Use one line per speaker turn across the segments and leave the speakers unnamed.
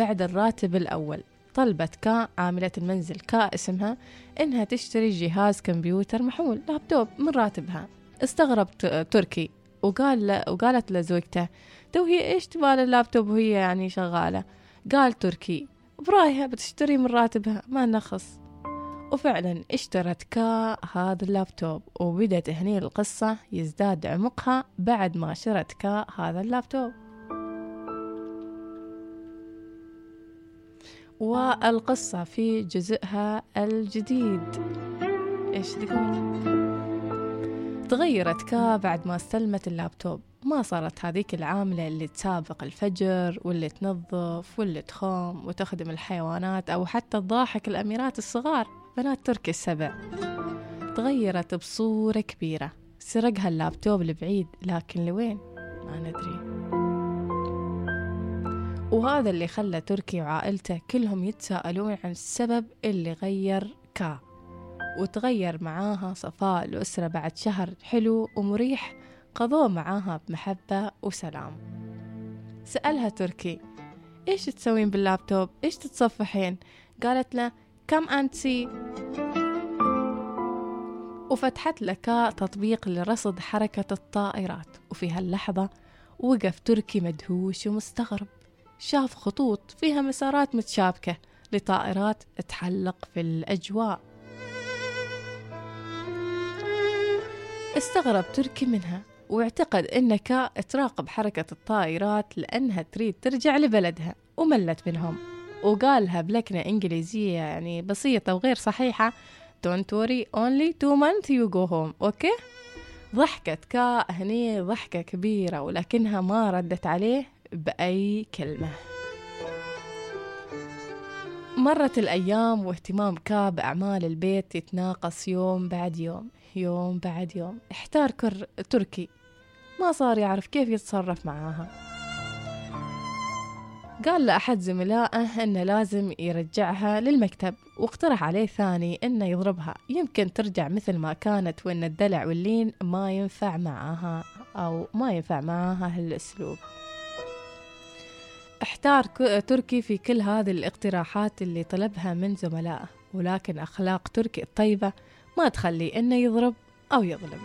بعد الراتب الأول. طلبت كا عاملة المنزل كا اسمها إنها تشتري جهاز كمبيوتر محمول لابتوب من راتبها. استغرب تركي وقال وقالت لزوجته تو هي إيش تبال اللابتوب وهي يعني شغالة؟ قال تركي برايها بتشتري من راتبها ما نخص. وفعلا اشترت كا هذا اللابتوب وبدت هني القصة يزداد عمقها بعد ما شرت كا هذا اللابتوب. والقصة في جزءها الجديد. إيش تقول؟ تغيرت كا بعد ما استلمت اللابتوب. ما صارت هذيك العاملة اللي تسابق الفجر واللي تنظف واللي تخوم وتخدم الحيوانات أو حتى تضاحك الأميرات الصغار بنات تركي السبع. تغيرت بصورة كبيرة. سرقها اللابتوب لبعيد لكن لوين؟ ما ندري. وهذا اللي خلى تركي وعائلته كلهم يتساءلون عن السبب اللي غير كا وتغير معاها صفاء الأسرة بعد شهر حلو ومريح قضوه معاها بمحبة وسلام سألها تركي إيش تسوين باللابتوب؟ إيش تتصفحين؟ قالت له كم أنتي؟ وفتحت لك تطبيق لرصد حركة الطائرات وفي هاللحظة وقف تركي مدهوش ومستغرب شاف خطوط فيها مسارات متشابكة لطائرات تحلق في الأجواء. استغرب تركي منها واعتقد إنك تراقب حركة الطائرات لأنها تريد ترجع لبلدها وملت منهم. وقالها بلكنة إنجليزية يعني بسيطة وغير صحيحة Don't worry only two months you go home. أوكي؟ ضحكت كا هني ضحكة كبيرة ولكنها ما ردت عليه. بأي كلمة. مرت الأيام واهتمام كا بأعمال البيت يتناقص يوم بعد يوم يوم بعد يوم. احتار كر تركي. ما صار يعرف كيف يتصرف معاها. قال لأحد زملائه أنه لازم يرجعها للمكتب واقترح عليه ثاني أنه يضربها. يمكن ترجع مثل ما كانت وأن الدلع واللين ما ينفع معاها أو ما ينفع معاها هالأسلوب. احتار تركي في كل هذه الاقتراحات اللي طلبها من زملائه ولكن أخلاق تركي الطيبة ما تخلي إنه يضرب أو يظلم.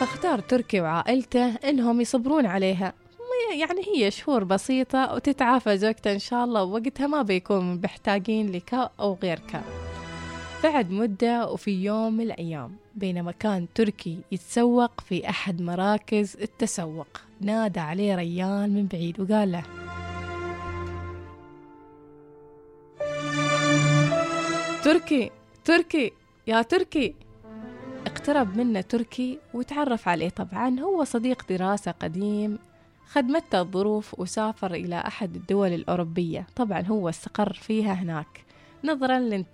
فاختار تركي وعائلته إنهم يصبرون عليها. يعني هي شهور بسيطة وتتعافى زوجته إن شاء الله ووقتها ما بيكون محتاجين لك أو غيرك بعد مدة وفي يوم من الأيام بينما كان تركي يتسوق في أحد مراكز التسوق. نادى عليه ريان من بعيد وقال له تركي تركي يا تركي. اقترب منه تركي وتعرف عليه. طبعا هو صديق دراسة قديم خدمته الظروف وسافر إلى أحد الدول الأوروبية. طبعا هو استقر فيها هناك. نظرا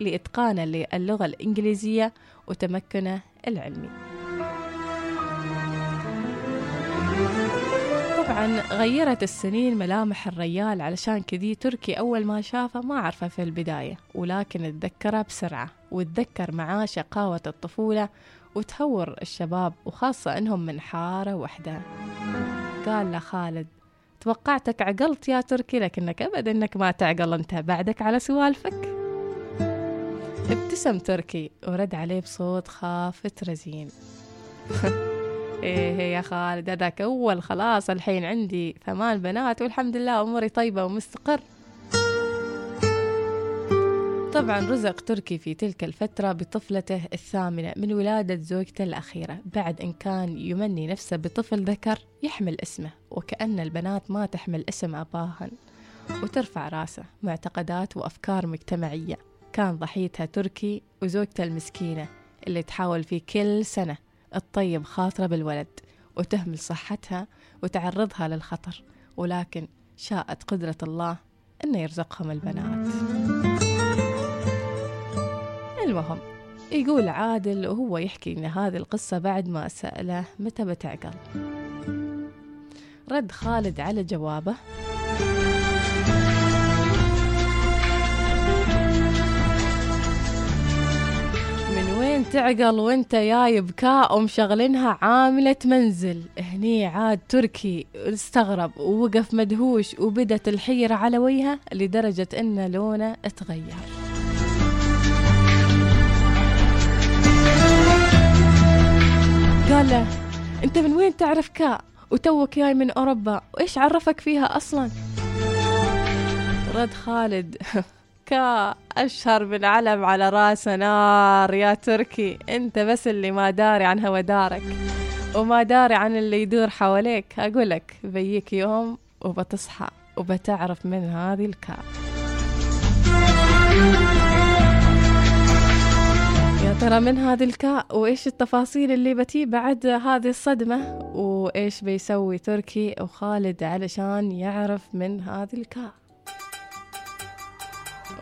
لإتقانه للغة الإنجليزية وتمكنه العلمي. طبعا غيرت السنين ملامح الريال علشان كذي تركي أول ما شافه ما عرفه في البداية ولكن اتذكره بسرعة وتذكر معاه شقاوة الطفولة وتهور الشباب وخاصة إنهم من حارة وحدة. قال له خالد توقعتك عقلت يا تركي لكنك أبد إنك ما تعقل أنت. بعدك على سوالفك. ابتسم تركي ورد عليه بصوت خافت رزين. إيه يا خالد هذاك أول خلاص الحين عندي ثمان بنات والحمد لله أموري طيبة ومستقر طبعا رزق تركي في تلك الفترة بطفلته الثامنة من ولادة زوجته الأخيرة بعد إن كان يمني نفسه بطفل ذكر يحمل اسمه وكأن البنات ما تحمل اسم أباهن وترفع رأسه. معتقدات وأفكار مجتمعية. كان ضحيتها تركي وزوجته المسكينة اللي تحاول في كل سنة تطيب خاطرة بالولد وتهمل صحتها وتعرضها للخطر. ولكن شاءت قدرة الله أنه يرزقهم البنات. المهم يقول عادل وهو يحكي إن هذه القصة بعد ما سأله متى بتعقل. رد خالد على جوابه. من وين تعقل وانت جايب كاء ومشغلينها عاملة منزل. هني عاد تركي استغرب ووقف مدهوش وبدت الحيرة على وجهه لدرجة إن لونه اتغير قال له أنت من وين تعرف كاء وتوك جاي من أوروبا وإيش عرفك فيها أصلا؟ رد خالد كا أشهر بالعلم على رأس نار يا تركي أنت بس اللي ما داري عن هوا دارك وما داري عن اللي يدور حواليك. أقولك بيك يوم وبتصحى وبتعرف من هذه الكا. ترى من هذه الكاء؟ وإيش التفاصيل اللي بتي بعد هذه الصدمة؟ وإيش بيسوي تركي وخالد علشان يعرف من هذه الكاء؟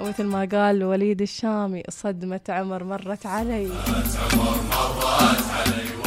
ومثل ما قال وليد الشامي صدمة عمر مرت علي عمر مرت علي.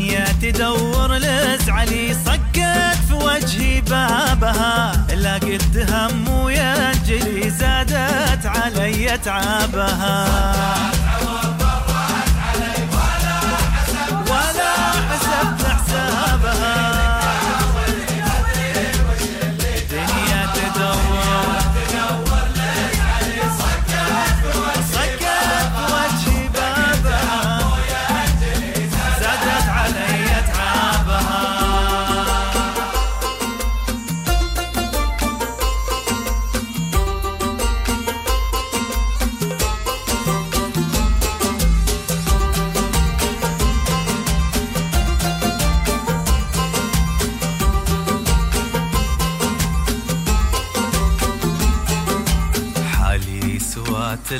الدنيا تدور لزعلي صقت في وجهي بابها. لقيت هم ويجري زادت علي تعابها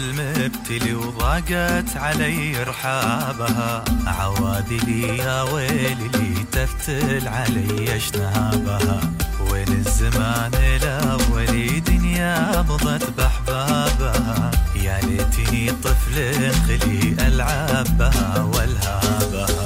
المبتلي وضاقت علي رحابها. عوادلي يا ويلي لي تفتل علي اشنابها وين الزمان الاولي دنيا مضت بأحبابها. يا ليتني طفل خلي العب بها وألهابها.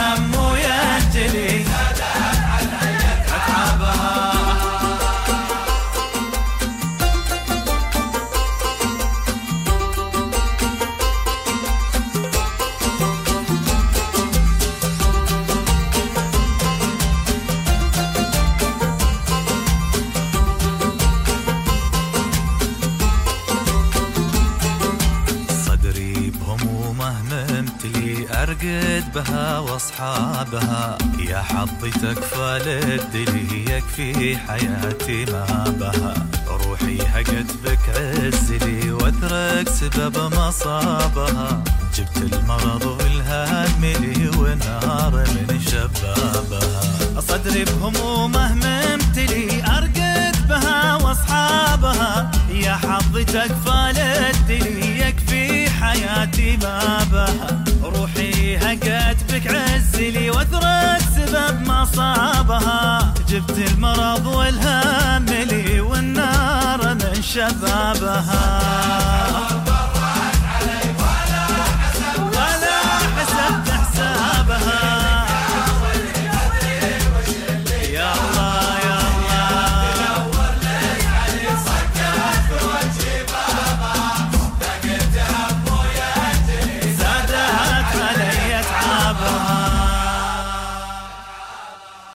هم ويجلي بها واصحابها. يا حظي تكفى للدلي يكفي حياتي ما بها روحي هقت بك عزلي واترك سبب مصابها. جبت المرض والهم لي والنار من شبابها. صدري بهمومه ممتلي أرقد بها وأصحابها. يا حظي تكفى للدلي يكفي حياتي ما بها لك عزلي وثرى السبب ما صابها. جبت المرض والهم لي والنار من شبابها